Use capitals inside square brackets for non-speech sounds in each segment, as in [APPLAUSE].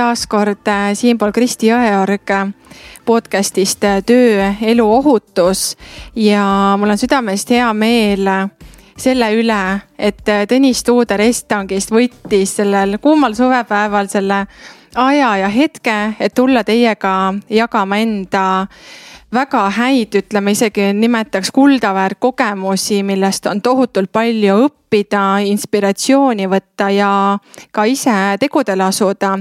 taas kord äh, siinpool Kristi Jõeorg äh, podcast'ist äh, Töö, elu, ohutus. Ja mul on südamest hea meel selle üle, et Tõnis Tuuder Estangist võttis sellel kuumal suvepäeval selle aja ja hetke, et tulla teiega jagama enda väga häid, ütleme isegi nimetaks kuldaväärt kogemusi, millest on tohutult palju õppida, inspiratsiooni võtta ja ka ise tegudele asuda.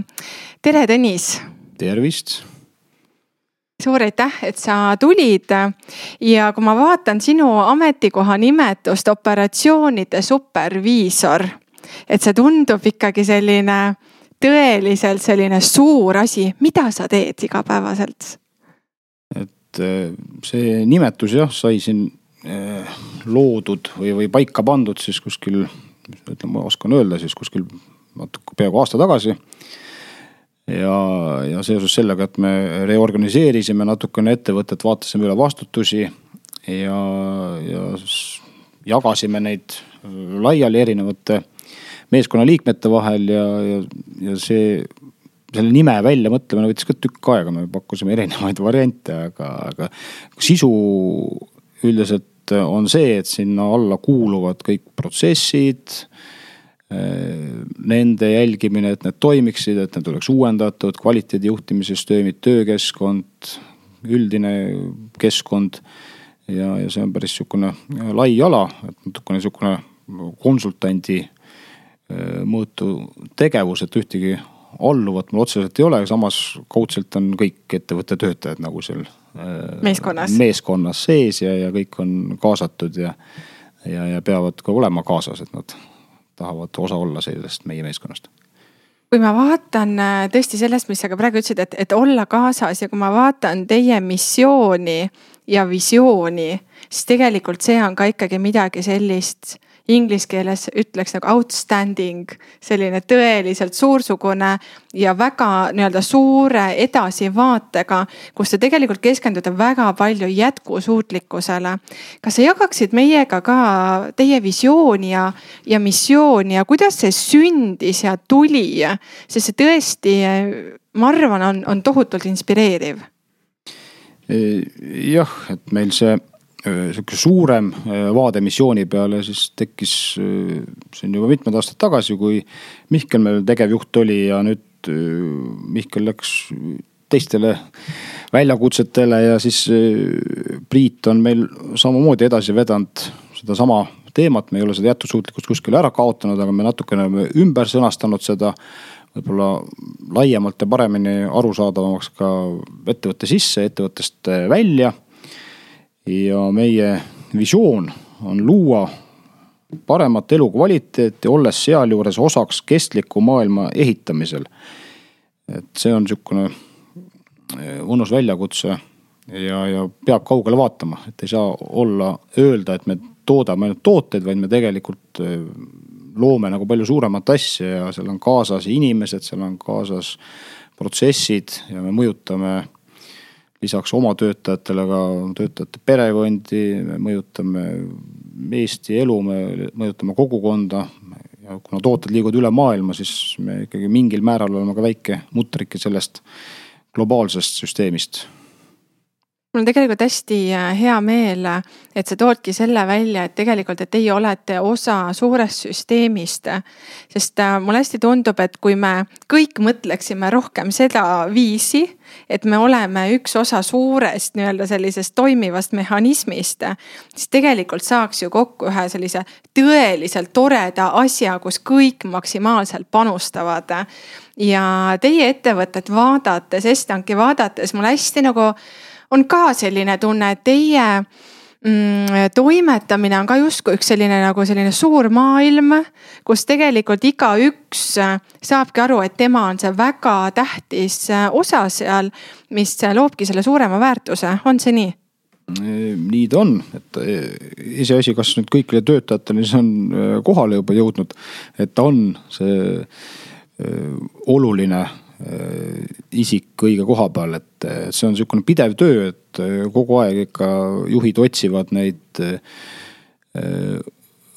tere, Tõnis. tervist suur aitäh, et sa tulid ja kui ma vaatan sinu ametikoha nimetust, operatsioonide superviisor, et see tundub ikkagi selline tõeliselt selline suur asi, mida sa teed igapäevaselt? Et äh, see nimetus jah, sai siin äh, loodud või, või paika pandud siis kuskil, ütleme, ma oskan öelda siis kuskil natuke peaaegu aasta tagasi. ja, ja seoses sellega, et me reorganiseerisime natukene ettevõtet, vaatasime üle vastutusi ja, ja jagasime neid laiali erinevate meeskonnaliikmete vahel ja, ja, ja see selle nime väljamõtlemine võttis ka tükk aega, me pakkusime erinevaid variante, aga, aga sisu üldiselt on see, et sinna alla kuuluvad kõik protsessid. Nende jälgimine, et need toimiksid, et need oleks uuendatud, kvaliteedi juhtimissüsteemid, töökeskkond, üldine keskkond. ja, ja see on päris sihukene lai ala, et natukene sihukene konsultandi mõõtu tegevus, et ühtegi alluvat mul otseselt ei ole, samas kaudselt on kõik ettevõtte töötajad nagu seal. Äh, meeskonnas. meeskonnas sees ja, ja kõik on kaasatud ja, ja, ja peavad ka olema kaasas, et nad tahavad osa olla sellest meie meeskonnast kui ma vaatan äh, tõesti sellest, mis sa ka praegu ütlesid, et, et olla kaasas ja kui ma vaatan teie missiooni ja visiooni, siis tegelikult see on ka ikkagi midagi sellist inglise keeles ütleks nagu outstanding, selline tõeliselt suursugune ja väga nii-öelda suure edasivaatega, kus te tegelikult keskendute väga palju jätkusuutlikkusele. kas sa jagaksid meiega ka teie visiooni ja, ja missiooni ja kuidas see sündis ja tuli, sest see tõesti, ma arvan, on, on tohutult inspireeriv jah, et meil see sihuke suurem äh, vaade missiooni peale siis tekkis, äh, see on juba mitmed aastad tagasi, kui Mihkel meil tegevjuht oli ja nüüd Mihkel läks teistele väljakutsetele ja siis Priit on meil samamoodi edasi vedanud sedasama teemat, me ei ole seda jätkusuutlikkust kuskile ära kaotanud, aga me natukene oleme ümber sõnastanud seda. võib-olla laiemalt ja paremini arusaadavamaks ka ettevõtte sisse, ettevõttest välja ja meie visioon on luua paremat elukvaliteeti, olles sealjuures osaks kestliku maailma ehitamisel. et see on sihukene eh, mõnus väljakutse ja, ja peab kaugele vaatama, et ei saa olla, öelda, et me toodame ainult tooteid, vaid me tegelikult eh, loome nagu palju suuremat asja ja seal on kaasas inimesed, seal on kaasas protsessid ja me mõjutame lisaks oma töötajatele ka töötajate perekondi, me mõjutame Eesti elu, me mõjutame kogukonda. ja kuna tooted liiguvad üle maailma, siis me ikkagi mingil määral oleme ka väike mutrike sellest globaalsest süsteemist mul on tegelikult hästi äh, hea meel, et sa toodki selle välja, et tegelikult, et teie olete osa suurest süsteemist. sest äh, mulle hästi tundub, et kui me kõik mõtleksime rohkem sedaviisi, et me oleme üks osa suurest nii-öelda sellisest toimivast mehhanismist, siis tegelikult saaks ju kokku ühe sellise tõeliselt toreda asja, kus kõik maksimaalselt panustavad. ja teie ettevõtet vaadates, Estanki vaadates, mulle hästi nagu on ka selline tunne, et teie mm, toimetamine on ka justkui üks selline nagu selline suur maailm, kus tegelikult igaüks saabki aru, et tema on see väga tähtis osa seal, mis loobki selle suurema väärtuse, on see nii? nii ta on, et iseasi, kas nüüd kõikidele töötajatele see on äh, kohale juba jõudnud, et ta on see äh, oluline äh, isik õige koha peal, et see on sihukene pidev töö, et kogu aeg ikka juhid otsivad neid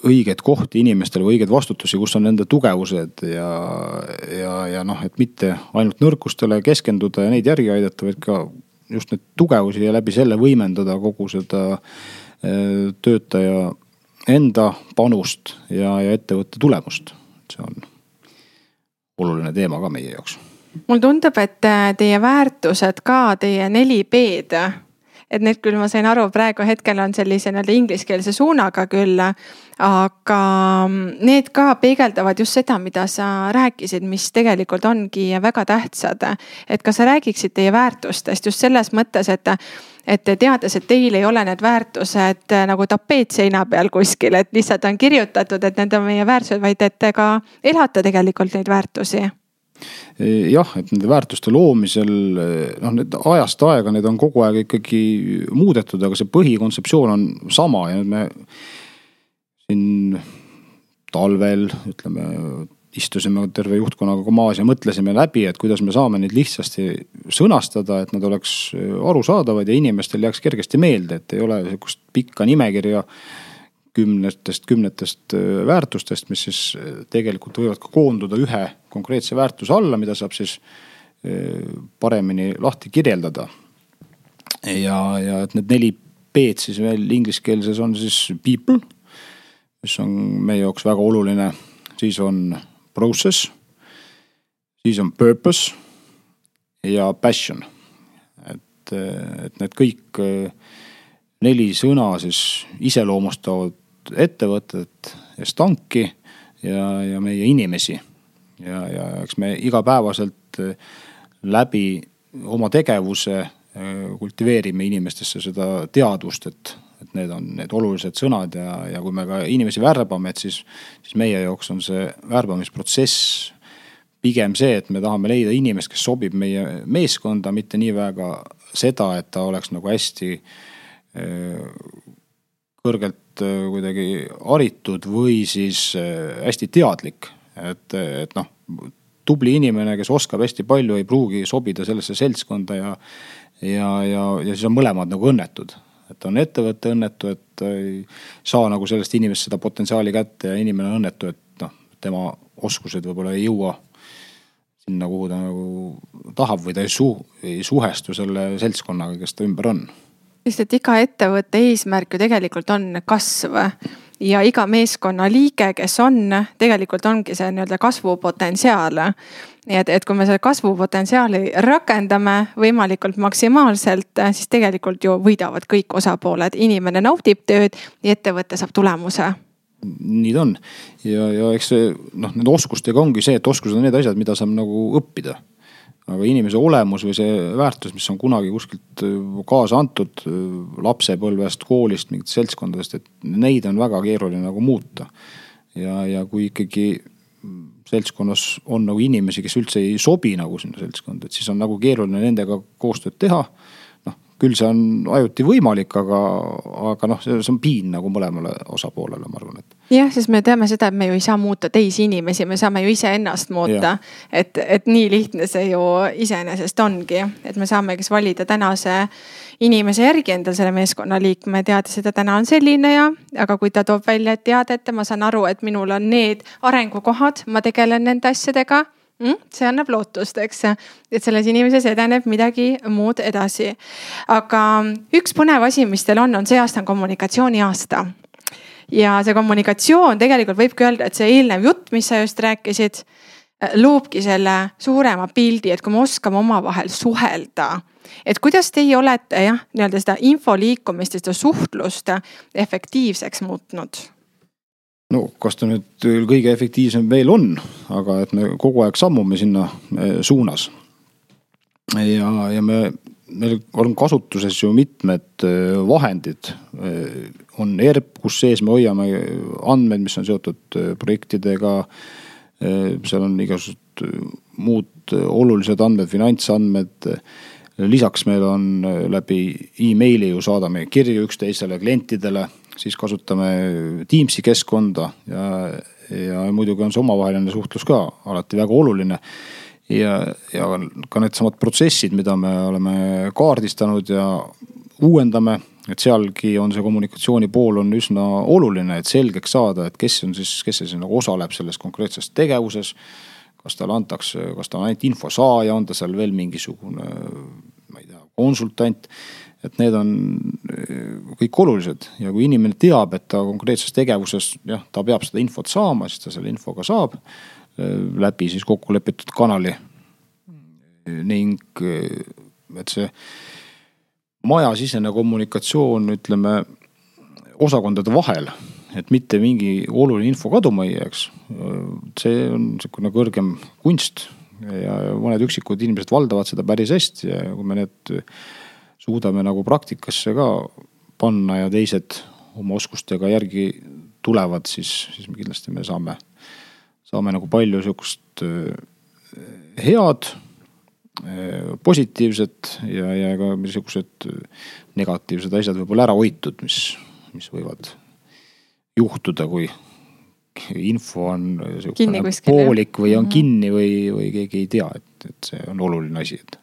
õigeid kohti inimestele või õigeid vastutusi, kus on nende tugevused ja, ja, ja noh, et mitte ainult nõrkustele keskenduda ja neid järgi aidata, vaid ka just neid tugevusi ja läbi selle võimendada kogu seda äh, töötaja enda panust ja, ja ettevõtte tulemust. see on oluline teema ka meie jaoks. Mulle tundub, et äh, teie väärtused ka, teie neli B-d et need küll, ma sain aru, praegu hetkel on sellise nii-öelda ingliskeelse suunaga küll. aga need ka peegeldavad just seda, mida sa rääkisid, mis tegelikult ongi väga tähtsad. et kas sa räägiksid teie väärtustest just selles mõttes, et et teades, et teil ei ole need väärtused nagu tapeet seina peal kuskil, et lihtsalt on kirjutatud, et need on meie väärtused, vaid et ka elate tegelikult neid väärtusi jah, et nende väärtuste loomisel noh, need ajast aega, need on kogu aeg ikkagi muudetud, aga see põhikontseptsioon on sama ja nüüd me siin talvel ütleme istusime terve juhtkonnaga maas ja mõtlesime läbi, et kuidas me saame neid lihtsasti sõnastada, et nad oleks arusaadavad ja inimestel jääks kergesti meelde, et ei ole sihukest pikka nimekirja kümnetest, kümnetest äh, väärtustest, mis siis äh, tegelikult võivad ka koonduda ühe konkreetse väärtuse alla, mida saab siis äh, paremini lahti kirjeldada. ja, ja et need neli B-d siis veel ingliskeelses on siis people, mis on meie jaoks väga oluline, siis on process, siis on purpose ja passion. et, et need kõik neli sõna siis iseloomustavad ettevõtet, Estonki ja, ja meie inimesi. ja, ja eks me igapäevaselt eh, läbi oma tegevuse eh, kultiveerime inimestesse seda teadvust, et, et need on need olulised sõnad ja, ja kui me ka inimesi värbame, et siis, siis meie jaoks on see värbamisprotsess pigem see, et me tahame leida inimest, kes sobib meie meeskonda, mitte nii väga seda, et ta oleks nagu hästi eh, kõrgelt äh, kuidagi haritud või siis äh, hästi teadlik. et, et noh, tubli inimene, kes oskab hästi palju, ei pruugi sobida sellesse seltskonda ja, ja, ja, ja siis on mõlemad nagu õnnetud. et on ettevõte õnnetu, et ei saa nagu sellest inimesest seda potentsiaali kätte ja inimene on õnnetu, et noh, tema oskused võib-olla ei jõua sinna, kuhu ta nagu tahab või ta ei su-, ei suhestu selle seltskonnaga, kes ta ümber on sest et iga ettevõtte eesmärk ju tegelikult on kasv. Ja iga meeskonnaliige, kes on, tegelikult ongi see nii-öelda kasvupotentsiaal. nii et, et kui me selle kasvupotentsiaali rakendame võimalikult maksimaalselt, siis tegelikult ju võidavad kõik osapooled, inimene naudib tööd ja ettevõte saab tulemuse. Nii ta on. Ja, ja eks see noh, nende oskustega ongi see, et oskused on need asjad, mida saab nagu õppida aga inimese olemus või see väärtus, mis on kunagi kuskilt äh, kaasa antud äh, lapsepõlvest, koolist, mingitest seltskondadest, et neid on väga keeruline nagu muuta. ja, ja kui ikkagi seltskonnas on nagu inimesi, kes üldse ei sobi nagu sinna seltskonda, et siis on nagu keeruline nendega koostööd teha küll see on ajuti võimalik, aga, aga noh, see on piin nagu mõlemale osapoolele, ma arvan, et. Jah, sest me teame seda, et me ju ei saa muuta teisi inimesi, me saame ju iseennast muuta. et, et nii lihtne see ju iseenesest ongi, et me saame kas valida tänase inimese järgi endal selle meeskonnaliikme, teades, et ta täna on selline ja, aga kui ta toob välja teadet ja ma saan aru, et minul on need arengukohad, ma tegelen nende asjadega mm,. see annab lootust, eks, et selles inimeses edeneb midagi muud edasi. aga üks põnev asi, mis teil on, on see aasta on kommunikatsiooniaasta ja see kommunikatsioon tegelikult võibki öelda, et see eelnev jutt, mis sa just rääkisid, loobki selle suurema pildi, et kui me oskame omavahel suhelda. et kuidas teie olete jah, nii-öelda seda info liikumist ja seda suhtlust efektiivseks muutnud? no kas ta nüüd kõige efektiivsem veel on, aga et me kogu aeg sammume sinna eh, suunas. ja, ja me meil on kasutuses ju mitmed vahendid. On ERP, kus sees me hoiame andmeid, mis on seotud projektidega. seal on igasugused muud olulised andmed, finantsandmed. Lisaks meil on läbi emaili ju saadame kirju üksteisele, klientidele, siis kasutame Teamsi keskkonda ja, ja muidugi on see omavaheline suhtlus ka alati väga oluline. Ja, ja ka needsamad protsessid, mida me oleme kaardistanud ja uuendame, et sealgi on see kommunikatsiooni pool on üsna oluline, et selgeks saada, et kes on siis, kes siis nagu osaleb selles konkreetses tegevuses. kas talle antakse, kas ta on ainult info saaja, on ta seal veel mingisugune, ma ei tea, konsultant et need on kõik olulised ja kui inimene teab, et ta konkreetses tegevuses jah, ta peab seda infot saama, siis ta selle info ka saab läbi siis kokku lepitud kanali. ning et see majasisene kommunikatsioon, ütleme osakondade vahel, et mitte mingi oluline info kaduma ei jääks. see on sihukene kõrgem kunst ja mõned üksikud inimesed valdavad seda päris hästi ja kui me need suudame nagu praktikasse ka panna ja teised oma oskustega järgi tulevad, siis, siis kindlasti me saame saame nagu palju sihukest äh, head, äh, positiivset ja, ja ka sihukesed negatiivsed asjad võib-olla ära hoitud, mis, mis võivad juhtuda, kui info on poolik või on mm -hmm. kinni või, või keegi ei tea, et, et see on oluline asi, et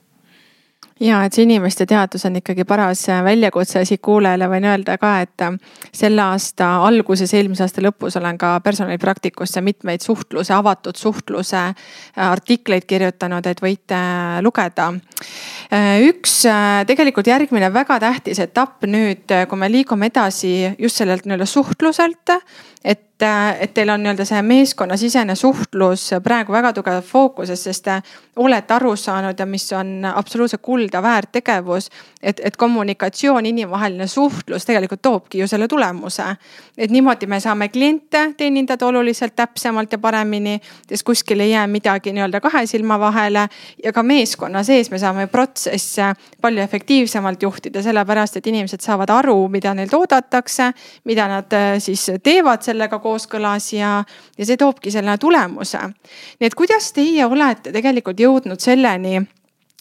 ja et see inimeste teadus on ikkagi paras äh, väljakutse, siit kuulajale võin öelda ka, et äh, selle aasta alguses, eelmise aasta lõpus olen ka personalipraktikusse mitmeid suhtluse, avatud suhtluse äh, artikleid kirjutanud, et võite lugeda. üks tegelikult järgmine väga tähtis etapp nüüd, kui me liigume edasi just sellelt nii-öelda suhtluselt, et et, et teil on nii-öelda see meeskonnasisene suhtlus praegu väga tugevalt fookuses, sest te olete aru saanud ja mis on absoluutselt kulda väärt tegevus. et, et kommunikatsioon, inimvaheline suhtlus tegelikult toobki ju selle tulemuse. et niimoodi me saame kliente teenindada oluliselt täpsemalt ja paremini, sest kuskil ei jää midagi nii-öelda kahe silma vahele. ja ka meeskonna sees me saame protsesse palju efektiivsemalt juhtida, sellepärast et inimesed saavad aru, mida neilt oodatakse, mida nad siis teevad sellega kooskõlas ja, ja see toobki selle tulemuse. nii et kuidas teie olete tegelikult jõudnud selleni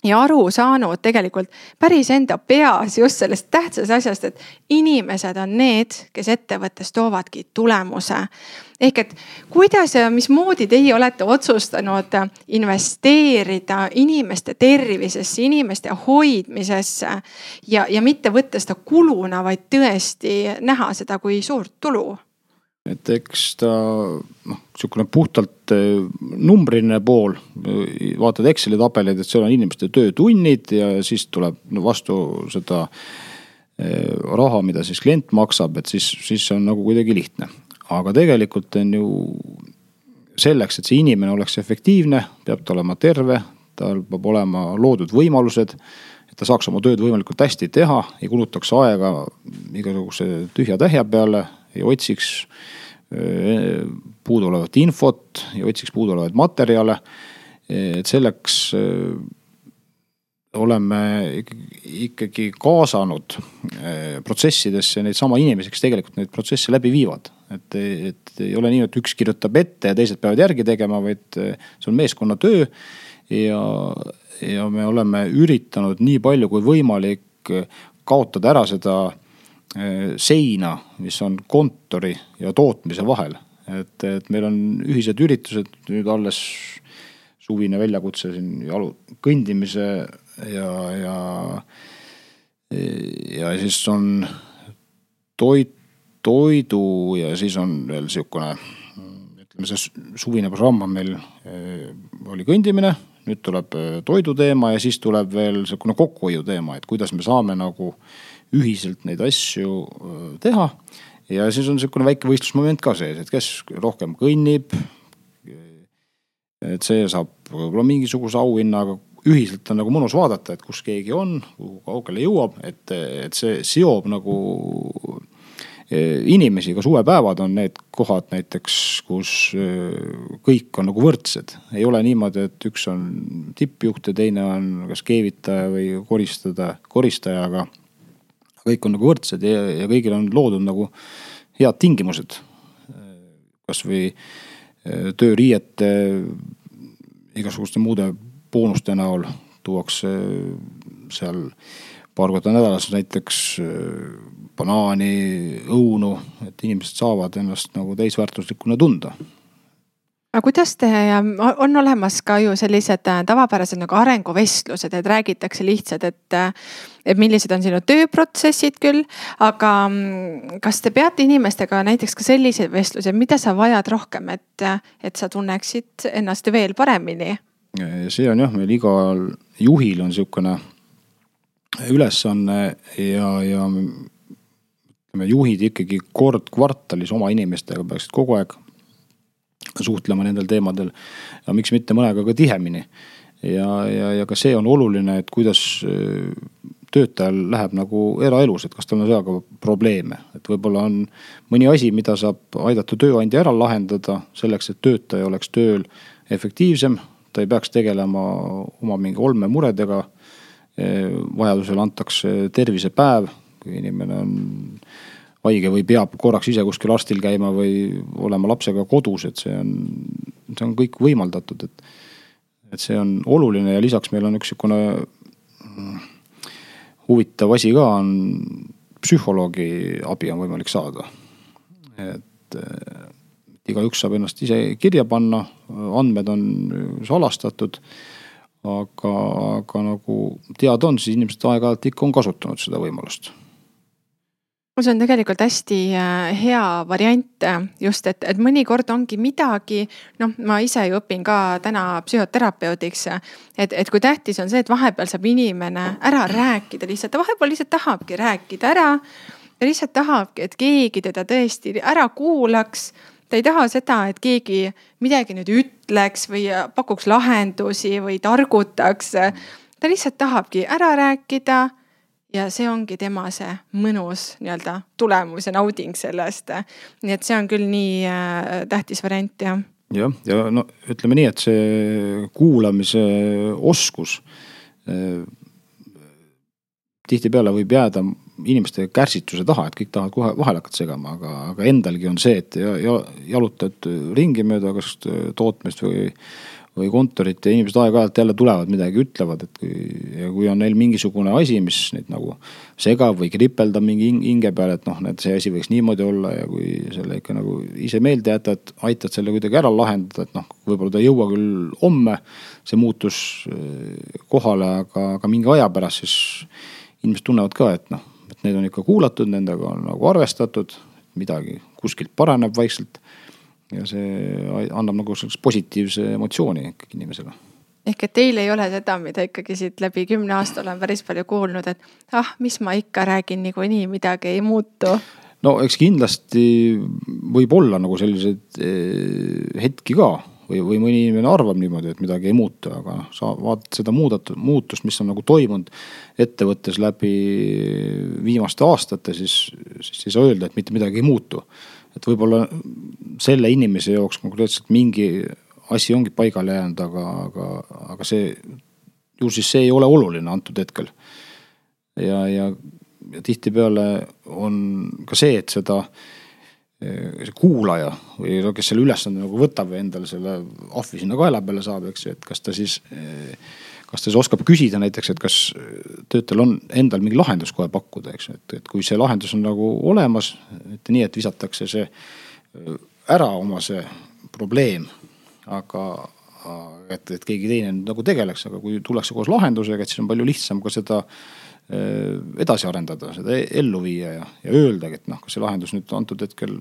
ja aru saanud tegelikult päris enda peas just sellest tähtsast asjast, et inimesed on need, kes ettevõttes toovadki tulemuse. ehk et kuidas ja mismoodi teie olete otsustanud investeerida inimeste tervisesse, inimeste hoidmisesse ja, ja mitte võtta seda kuluna, vaid tõesti näha seda kui suurt tulu et eks ta noh, sihukene puhtalt eh, numbriline pool, vaatad Exceli tabeleid, et seal on inimeste töötunnid ja siis tuleb vastu seda eh, raha, mida siis klient maksab, et siis, siis see on nagu kuidagi lihtne. aga tegelikult on ju selleks, et see inimene oleks efektiivne, peab ta olema terve, tal peab olema loodud võimalused ta saaks oma tööd võimalikult hästi teha, ei kulutaks aega igasuguse tühja-tähja peale, ei otsiks puuduolevat infot ja otsiks puuduolevaid materjale. et selleks oleme ikkagi kaasanud protsessidesse neid sama inimesi, kes tegelikult neid protsesse läbi viivad. et, et ei ole nii, et üks kirjutab ette ja teised peavad järgi tegema, vaid see on meeskonnatöö. ja, ja me oleme üritanud nii palju kui võimalik kaotada ära seda seina, mis on kontori ja tootmise vahel. et, et meil on ühised üritused, nüüd alles suvine väljakutse siin jalu, kõndimise ja, ja, ja siis on toit, toidu ja siis on veel sihukene, ütleme see suvine programm on meil, äh, oli kõndimine, nüüd tuleb äh, toidu teema ja siis tuleb veel sihukene kokkuhoiu teema, et kuidas me saame nagu ühiselt neid asju teha. ja siis on sihukene väike võistlusmoment ka sees, et kes rohkem kõnnib. et see saab võib-olla mingisuguse auhinna, aga ühiselt on nagu mõnus vaadata, et kus keegi on, kuhu kaugele jõuab, et, et see seob nagu inimesi, ka suvepäevad on need kohad näiteks, kus kõik on nagu võrdsed. ei ole niimoodi, et üks on tippjuht ja teine on kas keevitaja või koristada, koristaja, aga kõik on nagu võrdsed ja, ja kõigil on loodud nagu head tingimused. kasvõi tööriiete, igasuguste muude boonuste näol tuuakse seal paar korda nädalas näiteks banaani, õunu, et inimesed saavad ennast nagu täisväärtuslikuna tunda aga kuidas te, on olemas ka ju sellised äh, tavapärased nagu arenguvestlused, et räägitakse lihtsalt, et, äh, et millised on sinu tööprotsessid küll, aga mm, kas te peate inimestega näiteks ka selliseid vestlusi, mida sa vajad rohkem, et, et sa tunneksid ennast veel paremini? see on jah, meil igal juhil on sihukene ülesanne ja, ja ütleme, juhid ikkagi kord kvartalis oma inimestega peaksid kogu aeg suhtlema nendel teemadel. ja miks mitte mõnega ka tihemini. ja, ja, ja ka see on oluline, et kuidas äh, töötajal läheb nagu eraelus, et kas tal on sellega probleeme, et võib-olla on mõni asi, mida saab aidata tööandja ära lahendada selleks, et töötaja oleks tööl efektiivsem. ta ei peaks tegelema oma mingi olmemuredega. Äh, vajadusel antakse tervisepäev, kui inimene on haige või peab korraks ise kuskil arstil käima või olema lapsega kodus, et see on, see on kõik võimaldatud, et. et see on oluline ja lisaks meil on üks sihukene mm, huvitav asi ka on, psühholoogi abi on võimalik saada. et igaüks saab ennast ise kirja panna, andmed on salastatud aga, aga nagu teada on, siis inimesed aeg-ajalt ikka on kasutanud seda võimalust see on tegelikult hästi äh, hea variant äh, just, et, et mõnikord ongi midagi, noh, ma ise ju õpin ka täna psühhoterapeudiks. et, et kui tähtis on see, et vahepeal saab inimene ära rääkida lihtsalt, vahepeal lihtsalt tahabki rääkida ära. ta lihtsalt tahabki, et keegi teda tõesti ära kuulaks ta ei taha seda, et keegi midagi nüüd ütleks või pakuks lahendusi või targutaks. ta lihtsalt tahabki ära rääkida ja see ongi tema see mõnus nii-öelda tulemus ja nauding sellest. nii et see on küll nii äh, tähtis variant jah. jah, ja no ütleme nii, et see kuulamise oskus äh, tihtipeale võib jääda inimeste kärsituse taha, et kõik tahavad kohe vahele hakata segama, aga, aga endalgi on see, et ja, ja jalutad ringi mööda kas tootmist või või kontorit ja inimesed aeg-ajalt jälle tulevad midagi, ütlevad, et kui, ja kui on neil mingisugune asi, mis neid nagu segab või kripeldab mingi hinge peal, et noh, et see asi võiks niimoodi olla ja kui selle ikka nagu ise meelde jätad, aitad selle kuidagi ära lahendada, et noh, võib-olla ta ei jõua küll homme see muutus eh, kohale, aga, aga mingi aja pärast siis inimesed tunnevad ka, et noh, et neid on ikka kuulatud, nendega on nagu arvestatud, midagi kuskilt paraneb vaikselt ja see annab nagu sellist positiivse emotsiooni ikkagi inimesele ehk et teil ei ole seda, mida ikkagi siit läbi kümne aasta olen päris palju kuulnud, et ah, mis ma ikka räägin, niikuinii midagi ei muutu. no eks kindlasti võib olla nagu selliseid eh, hetki ka või, või mõni inimene arvab niimoodi, et midagi ei muutu, aga noh, sa vaatad seda muudatud, muutust, mis on nagu toimunud ettevõttes läbi viimaste aastate, siis, siis ei saa öelda, et mitte midagi ei muutu et võib-olla selle inimese jaoks konkreetselt mingi asi ongi paigale jäänud, aga, aga, aga see, ju siis see ei ole oluline antud hetkel. ja, ja, ja tihtipeale on ka see, et seda see kuulaja või kes selle ülesande nagu võtab ja endale selle ahvi sinna kaela peale saab, eks ju, et kas ta siis kas ta siis oskab küsida näiteks, et kas töötajal on endal mingi lahendus kohe pakkuda, eks et, et kui see lahendus on nagu olemas, mitte nii, et visatakse see ära oma see probleem, aga et, et keegi teine nagu tegeleks, aga kui tullakse koos lahendusega, et siis on palju lihtsam ka seda edasi arendada, seda ellu viia ja, ja öeldagi, et noh, kas see lahendus nüüd antud hetkel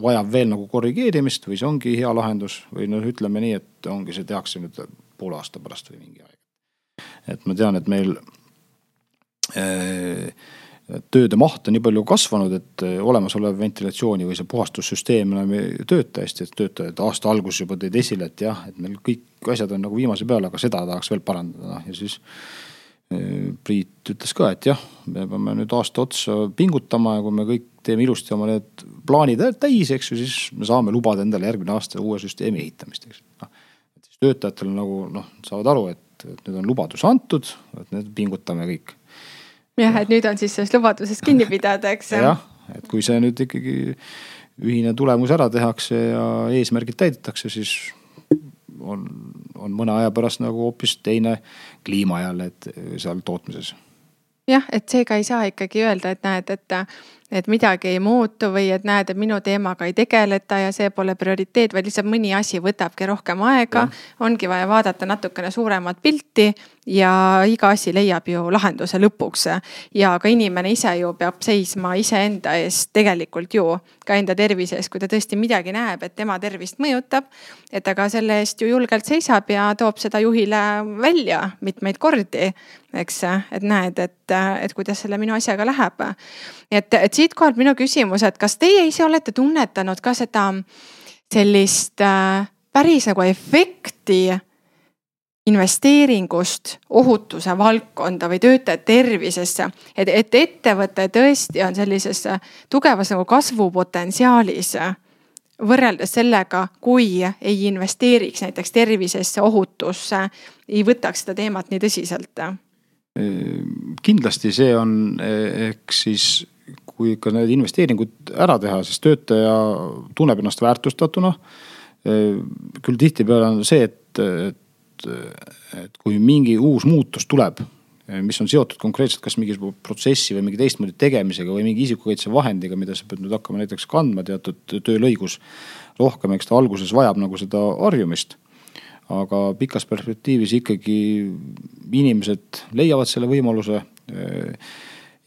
vajab veel nagu korrigeerimist või see ongi hea lahendus või noh, ütleme nii, et ongi, see tehakse nüüd poole aasta pärast või mingi aeg et ma tean, et meil äh, tööde maht on nii palju kasvanud, et äh, olemasolev ventilatsiooni või see puhastussüsteem enam ei tööta hästi, et töötajad aasta alguses juba tõid esile, et jah, et meil kõik asjad on nagu viimase peal, aga seda tahaks veel parandada, noh ja siis Priit ütles ka, et jah, me peame nüüd aasta otsa pingutama ja kui me kõik teeme ilusti oma need plaanid täis, eks ju, siis me saame lubada endale järgmine aasta uue süsteemi ehitamist, eks. et siis töötajatele nagu noh, saavad aru, et, et nüüd on lubadus antud, et nüüd pingutame kõik. jah, et nüüd on siis sellest lubadusest kinni pidada, eks. jah, et kui see nüüd ikkagi ühine tulemus ära tehakse ja eesmärgid täidetakse, siis on, on mõne aja pärast nagu hoopis teine kliima jälle, et seal tootmises. jah, et seega ei saa ikkagi öelda, et näed, et et midagi ei muutu või et näed, et minu teemaga ei tegeleta ja see pole prioriteet, vaid lihtsalt mõni asi võtabki rohkem aega. ongi vaja vaadata natukene suuremat pilti ja iga asi leiab ju lahenduse lõpuks. ja ka inimene ise ju peab seisma iseenda eest tegelikult ju ka enda tervise eest, kui ta tõesti midagi näeb, et tema tervist mõjutab. et ta ka selle eest ju julgelt seisab ja toob seda juhile välja mitmeid kordi eks, et näed, et, et kuidas selle minu asjaga läheb. et, et siitkohalt minu küsimus, et kas teie ise olete tunnetanud ka seda sellist äh, päris nagu efekti investeeringust ohutuse valdkonda või töötajate tervisesse. et, et ettevõte tõesti on sellises tugevas nagu kasvupotentsiaalis võrreldes sellega, kui ei investeeriks näiteks tervisesse, ohutusse, ei võtaks seda teemat nii tõsiselt kindlasti see on, ehk siis kui ikka need investeeringud ära teha, siis töötaja tunneb ennast väärtustatuna. küll tihtipeale on see, et, et, et kui mingi uus muutus tuleb, mis on seotud konkreetselt kas mingi protsessi või mingi teistmoodi tegemisega või mingi isikukaitsevahendiga, mida sa pead nüüd hakkama näiteks kandma teatud töölõigus. rohkem, eks ta alguses vajab nagu seda harjumist aga pikas perspektiivis ikkagi inimesed leiavad selle võimaluse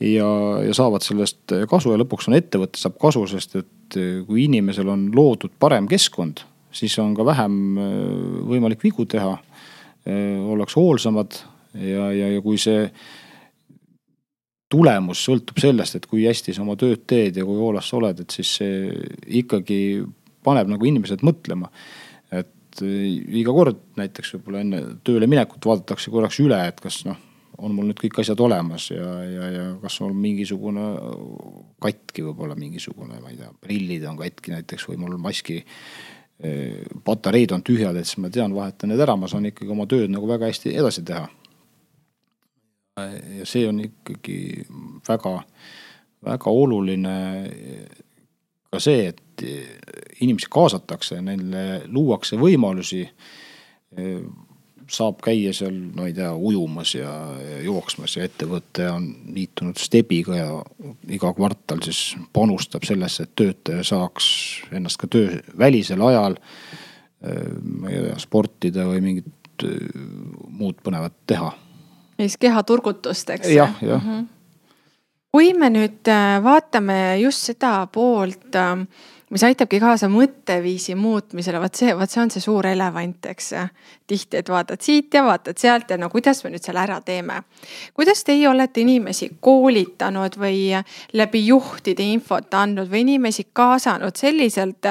ja, ja saavad sellest kasu ja lõpuks on ettevõte saab kasu, sest et eh, kui inimesel on loodud parem keskkond, siis on ka vähem eh, võimalik vigu teha. ollakse hoolsamad ja, ja, ja kui see tulemus sõltub sellest, et kui hästi sa oma tööd teed ja kui hoolas sa oled, et siis see ikkagi paneb nagu inimesed mõtlema et eh, iga kord näiteks võib-olla enne tööle minekut vaadatakse korraks üle, et kas noh, on mul nüüd kõik asjad olemas ja, ja, ja kas on mingisugune katki võib-olla mingisugune, ma ei tea, prillid on katki näiteks või mul maski eh, patareid on tühjad, et siis ma tean, vahetan need ära, ma saan ikkagi oma tööd nagu väga hästi edasi teha. ja see on ikkagi väga, väga oluline ka see, et inimesi kaasatakse, neile luuakse võimalusi. Saab käia seal, no ei tea, ujumas ja, ja jooksmas ja ettevõte on liitunud Stebiga ja iga kvartal siis panustab sellesse, et töötaja saaks ennast ka töövälisel ajal. ma ei tea, sportida või mingit muud põnevat teha. siis kehaturgutust, eks. jah, jah mm. -hmm kui me nüüd äh, vaatame just seda poolt äh, mis aitabki kaasa mõtteviisi muutmisele, vot see, vot see on see suur elevant, eks. tihti, et vaatad siit ja vaatad sealt ja no kuidas me nüüd selle ära teeme. kuidas teie olete inimesi koolitanud või läbi juhtide infot andnud või inimesi kaasanud selliselt,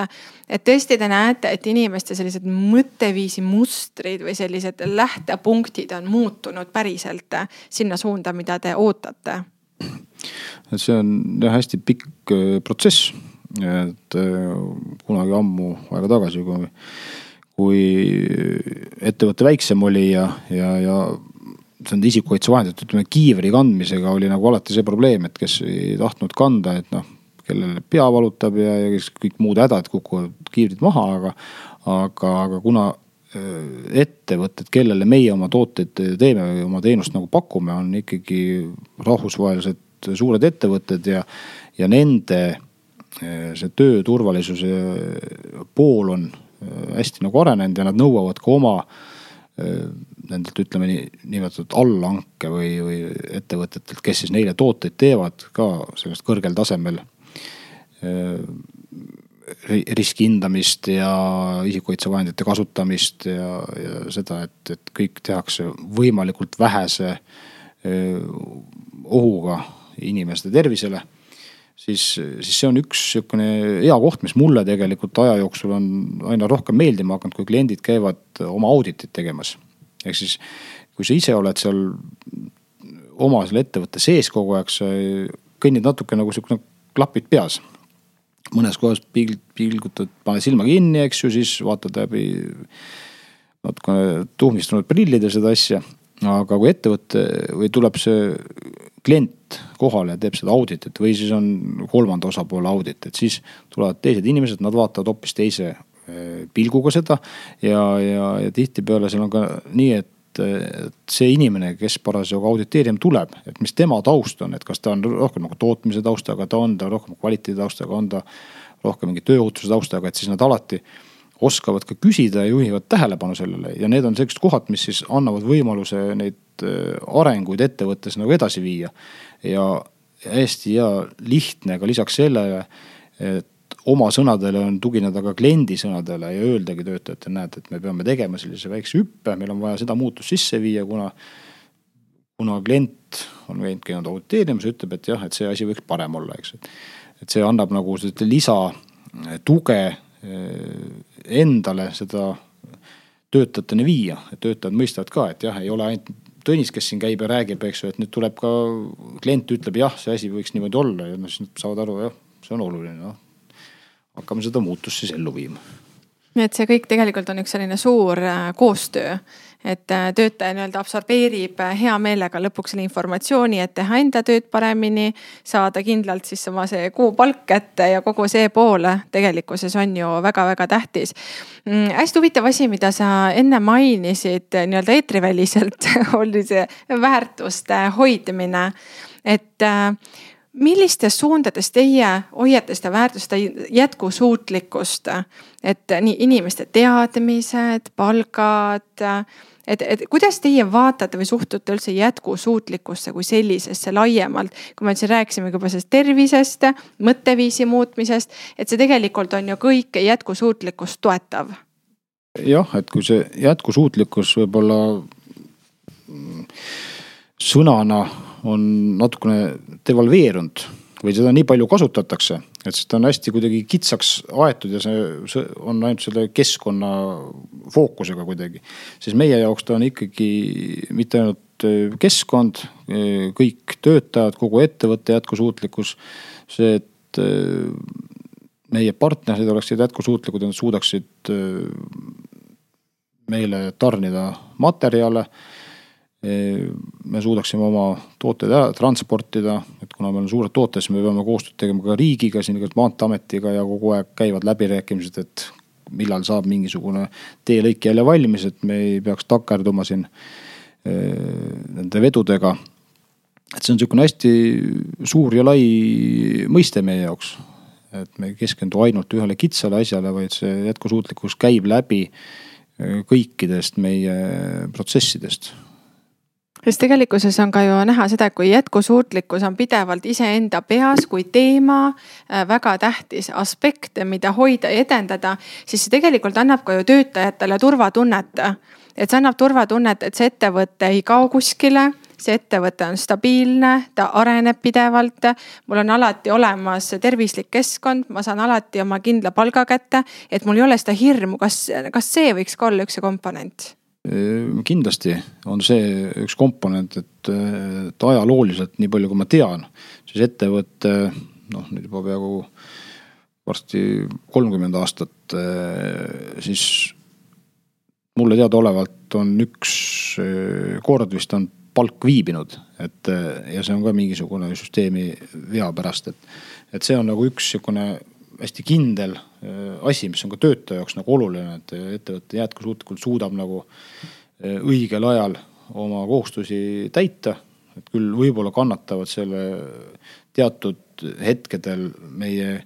et tõesti te näete, et inimeste sellised mõtteviisi mustrid või sellised lähtepunktid on muutunud päriselt sinna suunda, mida te ootate? see on jah hästi pikk äh, protsess et äh, kunagi ammu aega tagasi, kui, kui ettevõte väiksem oli ja, ja, ja nende isikukaitsevahendite, ütleme kiivri kandmisega oli nagu alati see probleem, et kes ei tahtnud kanda, et noh, kellel pea valutab ja, ja kes kõik muud hädad kukuvad kiivrid maha, aga, aga, aga kuna äh, ettevõtted, kellele meie oma tooteid teeme või oma teenust nagu pakume, on ikkagi rahvusvahelised suured ettevõtted ja, ja nende see tööturvalisuse pool on hästi nagu arenenud ja nad nõuavad ka oma nendelt ütleme nii, nimetatud allhanke või, või ettevõtetelt, kes siis neile tooteid teevad ka sellest kõrgel tasemel. Riski hindamist ja isikukaitsevahendite kasutamist ja, ja seda, et, et kõik tehakse võimalikult vähese ohuga inimeste tervisele siis, siis see on üks sihukene hea koht, mis mulle tegelikult aja jooksul on aina rohkem meeldima hakanud, kui kliendid käivad oma auditit tegemas. ehk siis, kui sa ise oled seal oma selle ettevõtte sees kogu aeg, sa kõnnid natuke nagu sihukene klapid peas. mõnes kohas pilg-, pilgutad, pane silma kinni, eks ju, siis vaatad läbi natukene tuhmistunud prillidel seda asja. aga kui ettevõte või tuleb see klient kohale ja teeb seda auditit või siis on kolmanda osapoole audit, et siis tulevad teised inimesed, nad vaatavad hoopis teise eh, pilguga seda. ja, ja, ja tihtipeale seal on ka nii, et see inimene, kes parasjagu auditeerima tuleb, et mis tema taust on, et kas ta on rohkem nagu tootmise taustaga, ta on ta rohkem kvaliteedi taustaga, on ta rohkem mingi tööohutuse taustaga, et siis nad alati oskavad ka küsida ja juhivad tähelepanu sellele ja need on sellised kohad, mis siis annavad võimaluse neid äh, arenguid ettevõttes nagu edasi viia. ja hästi hea lihtne ka lisaks sellele, et oma sõnadele on tugineda ka kliendi sõnadele ja öeldagi töötajatele, näed, et me peame tegema sellise väikse hüppe, meil on vaja seda muutust sisse viia, kuna. kuna klient on käinud, käinud auditeerimas, ütleb, et jah, et see asi võiks parem olla, eks, et. see annab nagu seda lisatuge Eh, endale seda töötajateni viia, et töötajad mõistavad ka, et jah, ei ole ainult Tõnis, kes siin käib ja räägib, eks ju, et nüüd tuleb ka klient ütleb jah, see asi võiks niimoodi olla ja noh, siis nad saavad aru, jah, see on oluline, noh. hakkame seda muutust siis ellu viima. nii et see kõik tegelikult on üks selline suur äh, koostöö et äh, töötaja nii-öelda absorbeerib äh, hea meelega lõpuks selle informatsiooni, et teha enda tööd paremini. saada kindlalt siis oma see kuupalk kätte ja kogu see pool tegelikkuses on ju väga-väga tähtis mm,. hästi huvitav asi, mida sa enne mainisid nii-öelda eetriväliselt [LAUGHS] oli see väärtuste hoidmine, et äh, millistes suundades teie hoiate seda väärtuste jätkusuutlikkust, et nii inimeste teadmised, palgad et, et kuidas teie vaatate või suhtute üldse jätkusuutlikkusse kui sellisesse laiemalt, kui me siin rääkisime juba sellest tervisest, mõtteviisi muutmisest, et see tegelikult on ju kõik jätkusuutlikkust toetav. jah, et kui see jätkusuutlikkus võib-olla sõnana on natukene devalveerunud või seda nii palju kasutatakse, et seda on hästi kuidagi kitsaks aetud ja see, see on ainult selle keskkonna fookusega kuidagi. siis meie jaoks ta on ikkagi mitte ainult äh, keskkond, äh, kõik töötajad, kogu ettevõtte jätkusuutlikkus. see, et äh, meie partnerid oleksid jätkusuutlikud ja nad suudaksid meile tarnida materjale me suudaksime oma tooteid ära transportida, et kuna meil on suured tooted, siis me peame koostööd tegema ka riigiga, siin maanteeametiga ja kogu aeg käivad läbirääkimised, et millal saab mingisugune teelõik jälle valmis, et me ei peaks takerduma siin nende vedudega. et see on sihukene hästi suur ja lai mõiste meie jaoks. et me ei keskendu ainult ühele kitsale asjale, vaid see jätkusuutlikkus käib läbi kõikidest meie protsessidest sest tegelikkuses on ka ju näha seda, et kui jätkusuutlikkus on pidevalt iseenda peas kui teema, äh, väga tähtis aspekt, mida hoida ja edendada, siis see tegelikult annab ka ju töötajatele turvatunnet. et see annab turvatunnet, et see ettevõte ei kao kuskile see ettevõte on stabiilne, ta areneb pidevalt. mul on alati olemas tervislik keskkond, ma saan alati oma kindla palga kätte, et mul ei ole seda hirmu, kas, kas see võiks ka olla üks komponent Ehm, kindlasti on see üks komponent, et, et ajalooliselt, nii palju kui ma tean, siis ettevõte noh, nüüd juba peaaegu varsti kolmkümmend aastat, eh, siis mulle teadaolevalt on üks eh, kord vist on palk viibinud, et eh, ja see on ka mingisugune süsteemi vea pärast, et, et see on nagu üks sihukene hästi kindel äh, asi, mis on ka töötaja jaoks nagu oluline, et ettevõte jätkusuutlikult suudab nagu äh, õigel ajal oma kohustusi täita. et küll võib-olla kannatavad selle teatud hetkedel meie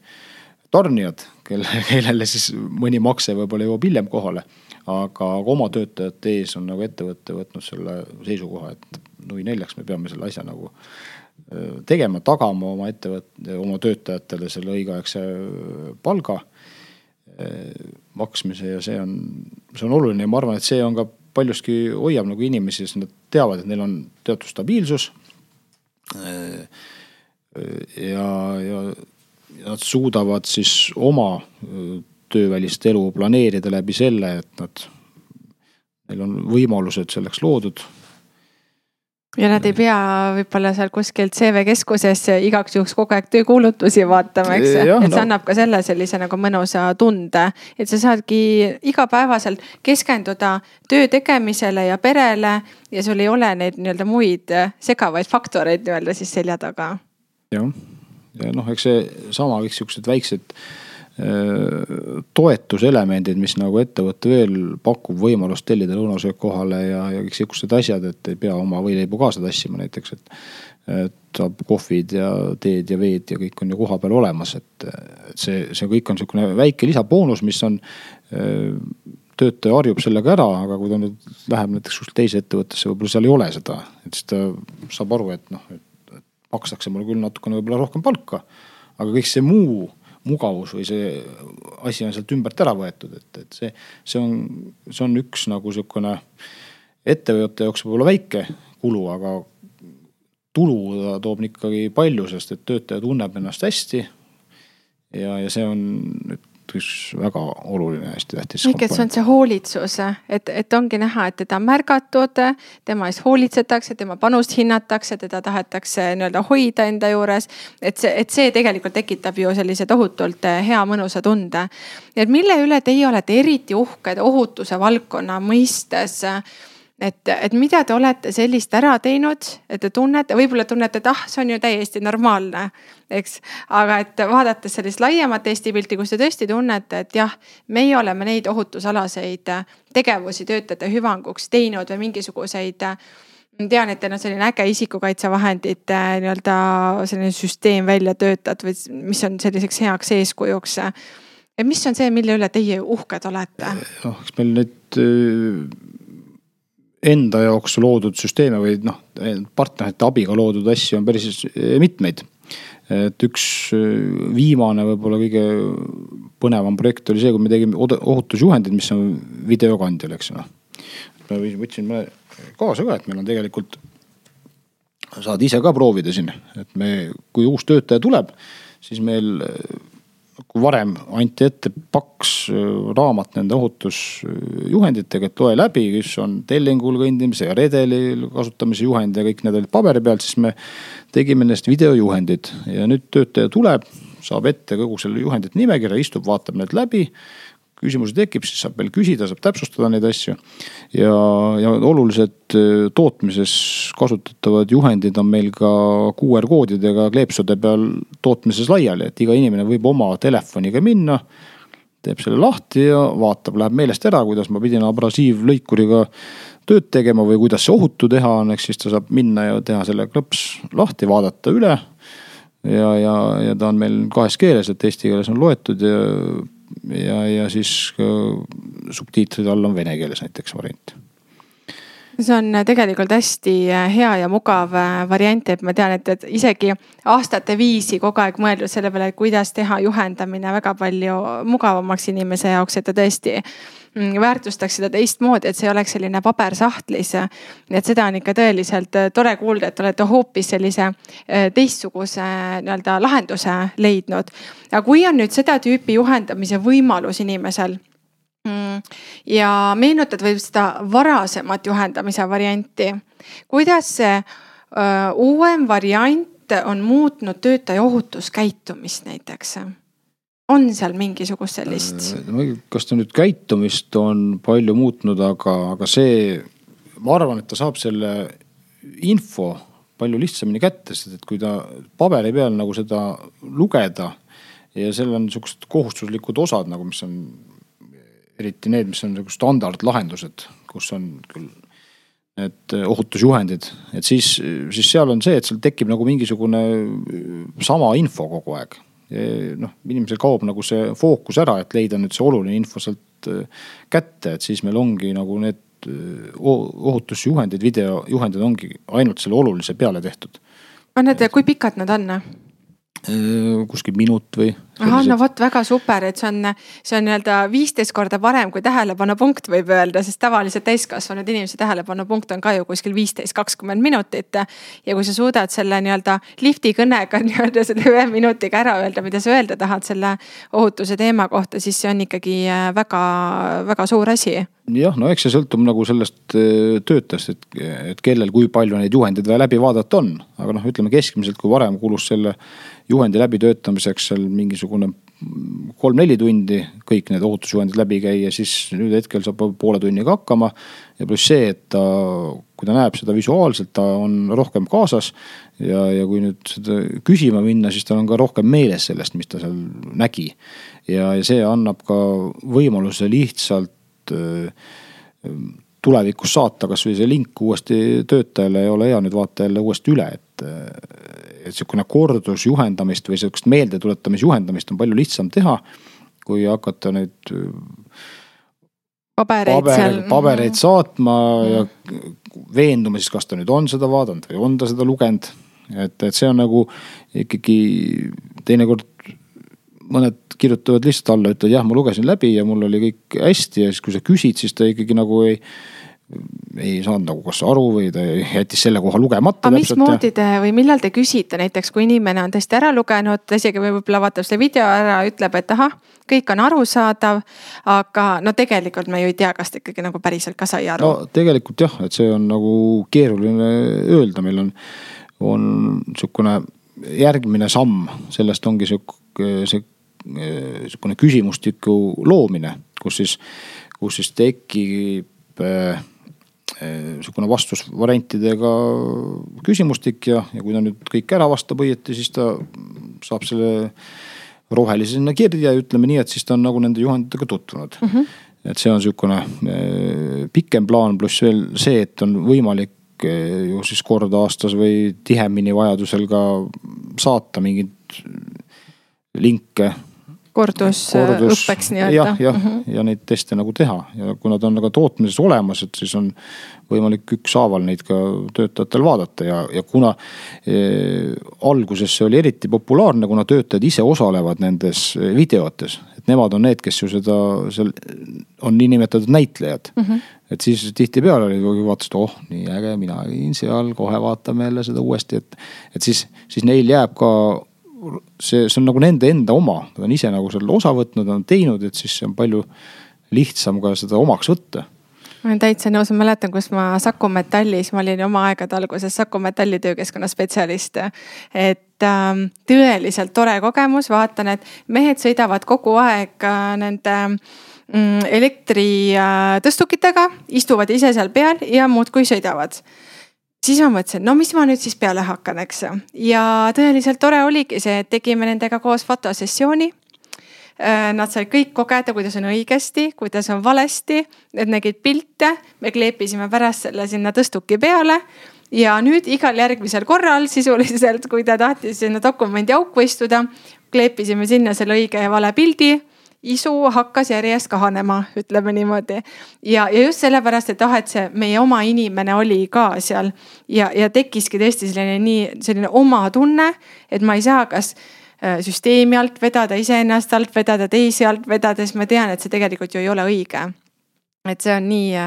tarnijad, kelle, [LAUGHS] kellele siis mõni makse võib-olla jõuab hiljem kohale. aga oma töötajate ees on nagu ettevõte võtnud selle seisukoha, et nui neljaks me peame selle asja nagu tegema, tagama oma ettevõtte, oma töötajatele selle õigeaegse palga maksmise ja see on, see on oluline ja ma arvan, et see on ka paljuski hoiab nagu inimesi, sest nad teavad, et neil on teatud stabiilsus. ja, ja, ja nad suudavad siis oma töövälist elu planeerida läbi selle, et nad, neil on võimalused selleks loodud ja nad ei pea võib-olla seal kuskil CV keskuses igaks juhuks kogu aeg töökuulutusi vaatama, eks. et see no. annab ka selle sellise nagu mõnusa tunde, et sa saadki igapäevaselt keskenduda töö tegemisele ja perele ja sul ei ole neid nii-öelda muid segavaid faktoreid nii-öelda siis selja taga. jah, ja noh, eks see sama kõik siuksed väiksed toetuselemendid, mis nagu ettevõte veel pakub võimalust tellida lõunasöök kohale ja, ja kõik sihukesed asjad, et ei pea oma võileibu kaasa tassima näiteks, et. et saab kohvid ja teed ja veed ja kõik on ju kohapeal olemas, et, see, see kõik on sihukene väike lisaboonus, mis on töötaja harjub sellega ära, aga kui ta nüüd läheb näiteks kuskile teise ettevõttesse, võib-olla seal ei ole seda, et siis ta saab aru, et noh, et makstakse mulle küll natukene võib-olla rohkem palka. aga kõik see muu mugavus või see asi on sealt ümbert ära võetud, et, et see, see on, see on üks nagu sihukene ettevõtte jaoks võib-olla väike kulu, aga tulu ta toob ikkagi palju, sest et töötaja tunneb ennast hästi. ja, ja see on nüüd üks väga oluline, hästi tähtis. et see on see hoolitsus, et, et ongi näha, et teda on märgatud, tema eest hoolitsetakse, tema panust hinnatakse, teda tahetakse nii-öelda hoida enda juures. et see, et see tegelikult tekitab ju sellise tohutult hea mõnusa tunde. et mille üle teie olete eriti uhked ohutuse valdkonna mõistes et, et mida te olete sellist ära teinud, et te tunnete, võib-olla tunnete, et ah, see on ju täiesti normaalne, eks. aga et vaadates sellist laiemat Eesti pilti, kus te tõesti tunnete, et jah, meie oleme neid ohutusalaseid tegevusi töötajate hüvanguks teinud või mingisuguseid tean, et teil on selline äge isikukaitsevahendite nii-öelda selline süsteem välja töötatud või mis on selliseks heaks eeskujuks. et mis on see, mille üle teie uhked olete? noh, eks meil nüüd enda jaoks loodud süsteeme või noh, partnerite abiga loodud asju on päris mitmeid. et üks viimane võib-olla kõige põnevam projekt oli see, kui me tegime ohutusjuhendid, mis on videokandjal, eks noh. ma võtsin kaasa ka, et meil on tegelikult, saad ise ka proovida siin, et me, kui uus töötaja tuleb, siis meil kui varem anti ette paks äh, raamat nende ohutusjuhenditega, et loe läbi, kus on tellingul kõndimise ja redelil kasutamise juhend ja kõik need olid paberi peal, siis me tegime nendest videojuhendid. Ja nüüd töötaja tuleb, saab ette kogu selle juhendite nimekirja, istub, vaatab need läbi küsimusi tekib, siis saab veel küsida, saab täpsustada neid asju. ja, ja olulised äh, tootmises kasutatavad juhendid on meil ka QR koodidega kleepsude peal tootmises laiali, et iga inimene võib oma telefoniga minna. teeb selle lahti ja vaatab, läheb meelest ära, kuidas ma pidin abrasiivlõikuriga tööd tegema või kuidas see ohutu teha on, eks siis ta saab minna ja teha selle klõps lahti, vaadata üle ja, ja, ja ta on meil kahes keeles, et eesti keeles on loetud ja ja, ja siis subtiitride all on vene keeles näiteks variant. See on tegelikult hästi hea ja mugav äh, variant, et ma tean, et, et isegi aastate viisi kogu aeg mõeldud selle peale, kuidas teha juhendamine väga palju mugavamaks inimese jaoks, et ta tõesti väärtustaks seda teistmoodi, et see ei oleks selline paber sahtlis. et seda on ikka tõeliselt äh, tore kuulda, et olete hoopis sellise äh, teistsuguse nii-öelda lahenduse leidnud. aga kui on nüüd seda tüüpi juhendamise võimalus inimesel mm, ja meenutad võib seda varasemat juhendamise varianti. kuidas see öö, äh, uuem variant on muutnud töötaja ohutuskäitumist näiteks? On seal mingisugust sellist? Äh, kas ta nüüd käitumist on palju muutnud, aga, aga see, ma arvan, et ta saab selle info palju lihtsamini kätte, sest et kui ta paberi peal nagu seda lugeda ja seal on sihukesed kohustuslikud osad nagu, mis on eriti need, mis on nagu standardlahendused, kus on küll need ohutusjuhendid, et siis, siis seal on see, et seal tekib nagu mingisugune sama info kogu aeg noh, inimesel kaob nagu see fookus ära, et leida nüüd see oluline info sealt äh, kätte, et siis meil ongi nagu need äh, ohutusjuhendid, videojuhendid ongi ainult selle olulise peale tehtud. on need, kui pikad nad on? Kuskil minut või ahah, no vot, väga super, et see on, see on nii-öelda viisteist korda parem kui tähelepanupunkt, võib öelda, sest tavaliselt täiskasvanud inimese tähelepanupunkt on ka ju kuskil viisteist, kakskümmend minutit. ja kui sa suudad selle nii-öelda lifti kõnega [LAUGHS] nii-öelda selle ühe minutiga ära öelda, mida sa öelda tahad selle ohutuse teema kohta, siis see on ikkagi väga-väga suur asi jah, no eks see sõltub nagu sellest äh, töötajast, et, et kellel, kui palju neid juhendeid vaja läbi vaadata on. aga noh, ütleme keskmiselt, kui varem kulus selle juhendi läbitöötamiseks seal mingisugune kolm-neli tundi kõik need ohutusjuhendid läbi käia, siis nüüd hetkel saab poole tunniga hakkama. ja pluss see, et ta, kui ta näeb seda visuaalselt, ta on rohkem kaasas. ja, ja kui nüüd seda küsima minna, siis tal on ka rohkem meeles sellest, mis ta seal nägi. ja, ja see annab ka võimaluse lihtsalt Äh, tulevikus saata kasvõi see link uuesti töötajale ja ole hea, nüüd vaata jälle uuesti üle, et. Et sihukene kordusjuhendamist või sihukest meeldetuletamisjuhendamist on palju lihtsam teha, kui hakata. Äh, pabereid paber, seal. pabereid saatma mm. ja veenduma siis, kas ta nüüd on seda vaadanud või on ta seda lugenud. et, et see on nagu ikkagi teinekord mõned kirjutavad lihtsalt alla, ütlevad jah, ma lugesin läbi ja mul oli kõik hästi ja siis, kui sa küsid, siis ta ikkagi nagu ei ei saanud nagu kas aru või ta jättis selle koha lugemata. aga mismoodi te või millal te küsite näiteks, kui inimene on tõesti ära lugenud, ta isegi võib-olla vaatab selle video ära, ütleb, et ahah, kõik on arusaadav. aga no tegelikult me ju ei tea, kas ta ikkagi nagu päriselt ka sai aru. no tegelikult jah, et see on nagu keeruline öelda, meil on, on sihukene järgmine samm, sellest ongi sihuke, see sihukene küsimustiku loomine, kus siis, kus siis tekib äh, sihukene vastusvariantidega küsimustik ja, ja kui ta nüüd kõik ära vastab õieti, siis ta saab selle rohelise sinna kirja ja ütleme nii, et siis ta on nagu nende juhenditega tutvunud mm. -hmm. et see on äh, pikem plaan, pluss veel see, et on võimalik äh, ju siis kord aastas või tihemini vajadusel ka saata mingeid linke kordusõppeks nii-öelda. jah, jah mm -hmm. ja neid teste nagu teha ja kui nad on nagu tootmises olemas, et siis on võimalik ükshaaval neid ka töötajatel vaadata ja, ja kuna e, alguses see oli eriti populaarne, kuna töötajad ise osalevad nendes videotes. et nemad on need, kes ju seda seal on niinimetatud näitlejad mm. -hmm. et siis tihtipeale oli, vaatasid, oh nii äge, mina olin seal, kohe vaatame jälle seda uuesti, et. et siis, siis neil jääb ka see, see on nagu nende enda oma, nad on ise nagu selle osa võtnud, on teinud, et siis on palju lihtsam ka seda omaks võtta. Ma olen täitsa nõus, ma mäletan, kus ma Saku Metallis, ma olin oma aegade alguses Saku Metalli töökeskkonna spetsialist. et ähm, tõeliselt tore kogemus, vaatan, et mehed sõidavad kogu aeg äh, nende mm, elektritõstukitega äh,, istuvad ise seal peal ja muudkui sõidavad siis ma mõtlesin, no mis ma nüüd siis peale hakkan, eks ju. ja tõeliselt tore oligi see, et tegime nendega koos fotosessiooni. Äh, nad said kõik kogeda, kuidas on õigesti, kuidas on valesti, nad nägid pilte, me kleepisime pärast selle sinna tõstuki peale ja nüüd igal järgmisel korral sisuliselt, kui ta tahtis sinna dokumendi auku istuda, kleepisime sinna selle õige ja vale pildi isu hakkas järjest kahanema, ütleme niimoodi. ja, ja just sellepärast, et ah, et see meie oma inimene oli ka seal. Ja, ja tekkiski tõesti selline nii, selline oma tunne, et ma ei saa kas äh, süsteemi alt vedada, iseennast alt vedada, teisi alt vedada, sest ma tean, et see tegelikult ju ei ole õige et see on nii,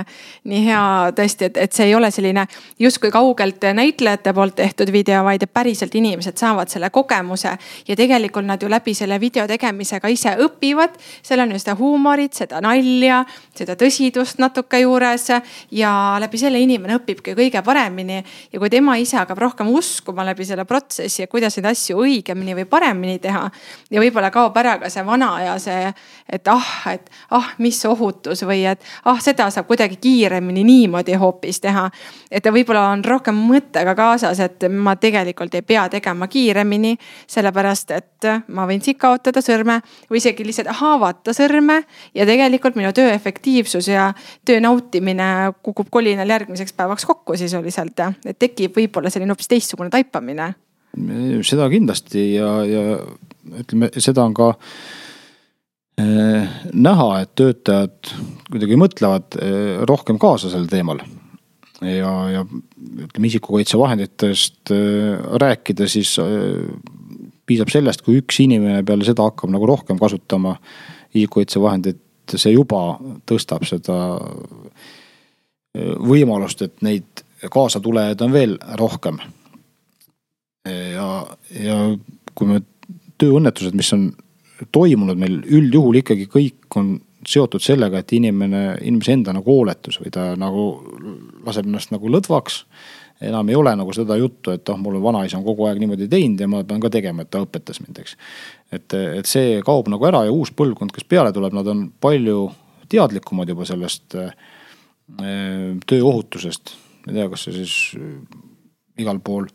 nii hea tõesti, et, et see ei ole selline justkui kaugelt näitlejate poolt tehtud video, vaid et päriselt inimesed saavad selle kogemuse. ja tegelikult nad ju läbi selle video tegemise ka ise õpivad. seal on ju seda huumorit, seda nalja, seda tõsidust natuke juures ja läbi selle inimene õpibki kõige paremini. ja kui tema ise hakkab rohkem uskuma läbi selle protsessi ja kuidas neid asju õigemini või paremini teha. ja võib-olla kaob ära ka see vana aja see, et ah, et ah, mis ohutus või et ah, seda saab kuidagi kiiremini niimoodi hoopis teha. et ta võib-olla on rohkem mõttega kaasas, et ma tegelikult ei pea tegema kiiremini, sellepärast et ma võin siit kaotada sõrme või isegi lihtsalt haavata sõrme ja tegelikult minu töö efektiivsus ja töö nautimine kukub kolinal järgmiseks päevaks kokku sisuliselt. et tekib võib-olla selline hoopis teistsugune taipamine. seda kindlasti ja, ja ütleme, seda on ka näha, et töötajad kuidagi mõtlevad äh, rohkem kaasa sel teemal. ja, ja ütleme isikukaitsevahenditest äh, rääkida, siis piisab sellest, kui üks inimene peale seda hakkab nagu rohkem kasutama isikukaitsevahendeid, see juba tõstab seda võimalust, et neid kaasatulejaid on veel rohkem. ja, ja kui me tööõnnetused, mis on toimunud meil üldjuhul ikkagi kõik on seotud sellega, et inimene, inimese enda nagu hooletus või ta nagu laseb ennast nagu lõdvaks. enam ei ole nagu seda juttu, et oh, mul vanaisa on kogu aeg niimoodi teinud ja ma pean ka tegema, et ta õpetas mind, eks. et, et see kaob nagu ära ja uus põlvkond, kes peale tuleb, nad on palju teadlikumad juba sellest äh, tööohutusest. ma ei tea, kas see siis äh, igal pool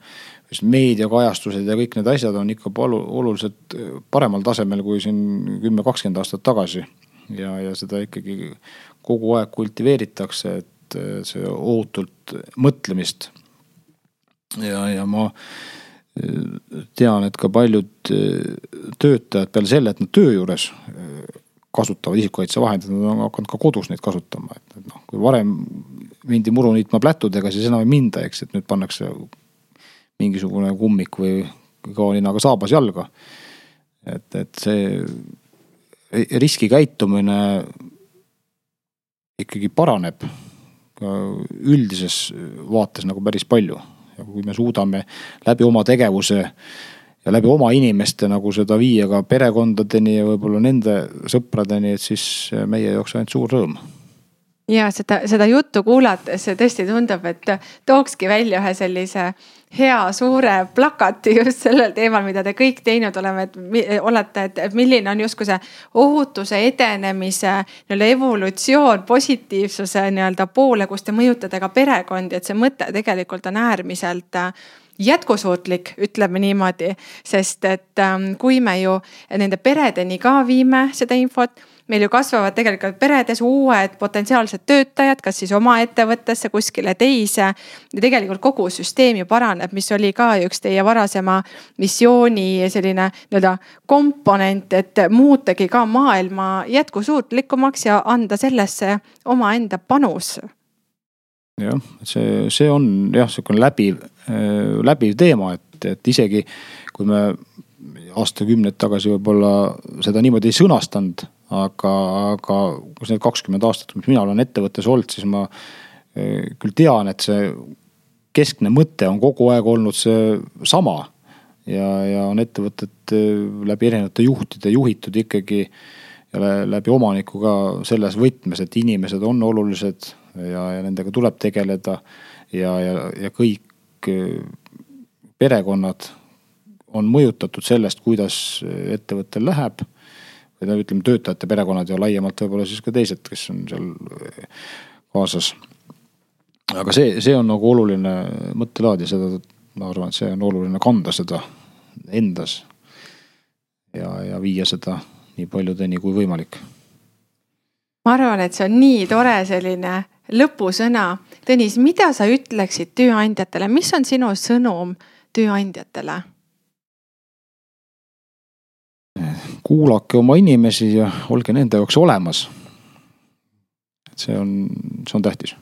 siis meediakajastused ja kõik need asjad on ikka palju oluliselt paremal tasemel kui siin kümme, kakskümmend aastat tagasi. ja, ja seda ikkagi kogu aeg kultiveeritakse, et see ohutult mõtlemist. ja, ja ma äh, tean, et ka paljud töötajad peale selle, et nad töö juures kasutavad isikukaitsevahendeid, nad on hakanud ka kodus neid kasutama, et noh, kui varem mindi muru niitma plätudega, siis enam ei minda, eks, et nüüd pannakse mingisugune kummik või kaoninaga saabas jalga. et, et see riskikäitumine ikkagi paraneb ka üldises vaates nagu päris palju. ja kui me suudame läbi oma tegevuse ja läbi oma inimeste nagu seda viia ka perekondadeni ja võib-olla nende sõpradeni, et siis meie jaoks ainult suur rõõm ja seda, seda juttu kuulates tõesti tundub, et tookski välja ühe sellise hea suure plakati just sellel teemal, mida te kõik teinud oleme, et olete, et milline on justkui see ohutuse edenemise nii-öelda evolutsioon positiivsuse nii-öelda poole, kus te mõjutate ka perekondi, et see mõte tegelikult on äärmiselt jätkusuutlik, ütleme niimoodi, sest et ähm, kui me ju nende peredeni ka viime seda infot meil ju kasvavad tegelikult peredes uued potentsiaalsed töötajad, kas siis oma ettevõttesse, kuskile teise. ja tegelikult kogu süsteem ju paraneb, mis oli ka üks teie varasema missiooni selline nii-öelda komponent, et muutagi ka maailma jätkusuutlikumaks ja anda sellesse omaenda panus jah, see, see on jah, sihukene läbiv, äh, läbiv teema, et, et isegi kui me aastakümneid tagasi võib-olla seda niimoodi ei sõnastanud aga, aga kus need kakskümmend aastat, mis mina olen ettevõttes olnud, siis ma eh, küll tean, et see keskne mõte on kogu aeg olnud seesama. ja, ja on ettevõtet eh, läbi erinevate juhtide juhitud ikkagi läbi omaniku ka selles võtmes, et inimesed on olulised ja, ja nendega tuleb tegeleda. ja, ja, ja kõik eh, perekonnad on mõjutatud sellest, kuidas ettevõttel läheb või no ütleme, töötajate perekonnad ja laiemalt võib-olla siis ka teised, kes on seal kaasas. aga see, see on nagu oluline mõttelaad ja seda, ma arvan, et see on oluline kanda seda endas. ja, ja viia seda nii paljudeni kui võimalik. ma arvan, et see on nii tore selline lõpusõna. Tõnis, mida sa ütleksid tööandjatele, mis on sinu sõnum tööandjatele? kuulake oma inimesi ja olge nende jaoks olemas. et see on, see on tähtis.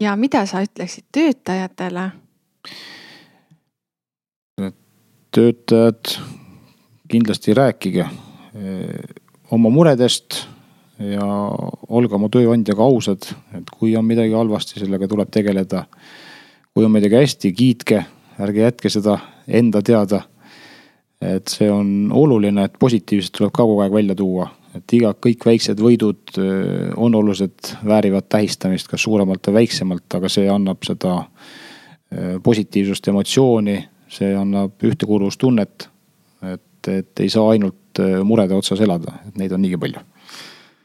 ja mida sa ütleksid töötajatele? töötajad, kindlasti rääkige eh, oma muredest ja olge oma tööandjaga ausad, et kui on midagi halvasti, sellega tuleb tegeleda. kui on midagi hästi, kiitke, ärge jätke seda enda teada et see on oluline, et positiivset tuleb ka kogu aeg välja tuua, et iga, kõik väiksed võidud äh, on olulised, väärivad tähistamist, kas suuremalt või väiksemalt, aga see annab seda äh, positiivsust, emotsiooni, see annab ühtekuuluvustunnet. et, et ei saa ainult äh, murede otsas elada, et neid on niigi palju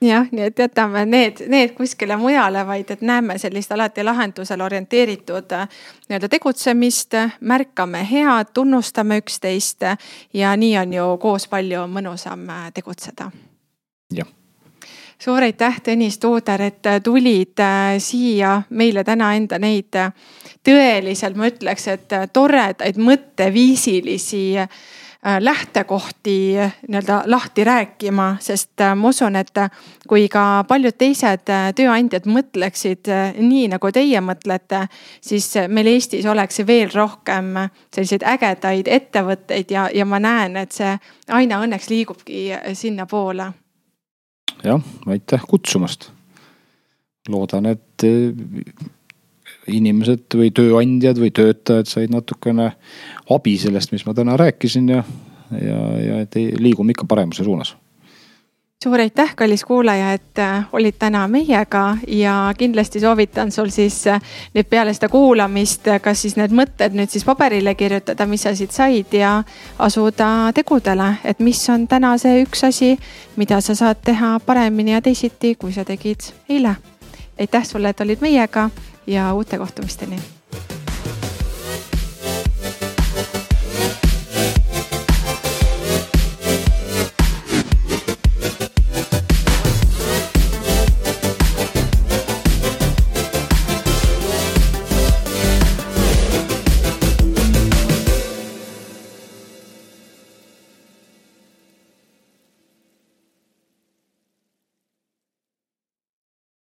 jah, nii et jätame need, need kuskile mujale, vaid et näeme sellist alati lahendusele orienteeritud äh, nii-öelda tegutsemist, märkame head, tunnustame üksteist ja nii on ju koos palju mõnusam äh, tegutseda. jah suur aitäh, Tõnis Tooder, et äh, tulid siia meile täna enda neid tõeliselt, ma ütleks, et toredaid mõtteviisilisi lähtekohti nii-öelda lahti rääkima, sest äh, ma usun, et äh, kui ka paljud teised tööandjad mõtleksid nii, nagu teie mõtlete, siis meil Eestis oleks veel rohkem selliseid ägedaid ettevõtteid ja, ja ma näen, et see aina õnneks liigubki sinnapoole. jah, aitäh kutsumast. loodan, et inimesed või tööandjad või töötajad said natukene abi sellest, mis ma täna rääkisin ja, ja, ja et liigume ikka paremuse suunas suur aitäh, kallis kuulaja, et äh, olid täna meiega ja kindlasti soovitan sul siis äh, nüüd peale seda kuulamist, äh, kas siis need mõtted nüüd siis paberile kirjutada, mis sa siit said ja asuda tegudele, et mis on täna see üks asi, mida sa saad teha paremini ja teisiti, kui sa tegid eile. aitäh sulle, et olid meiega ja uute kohtumisteni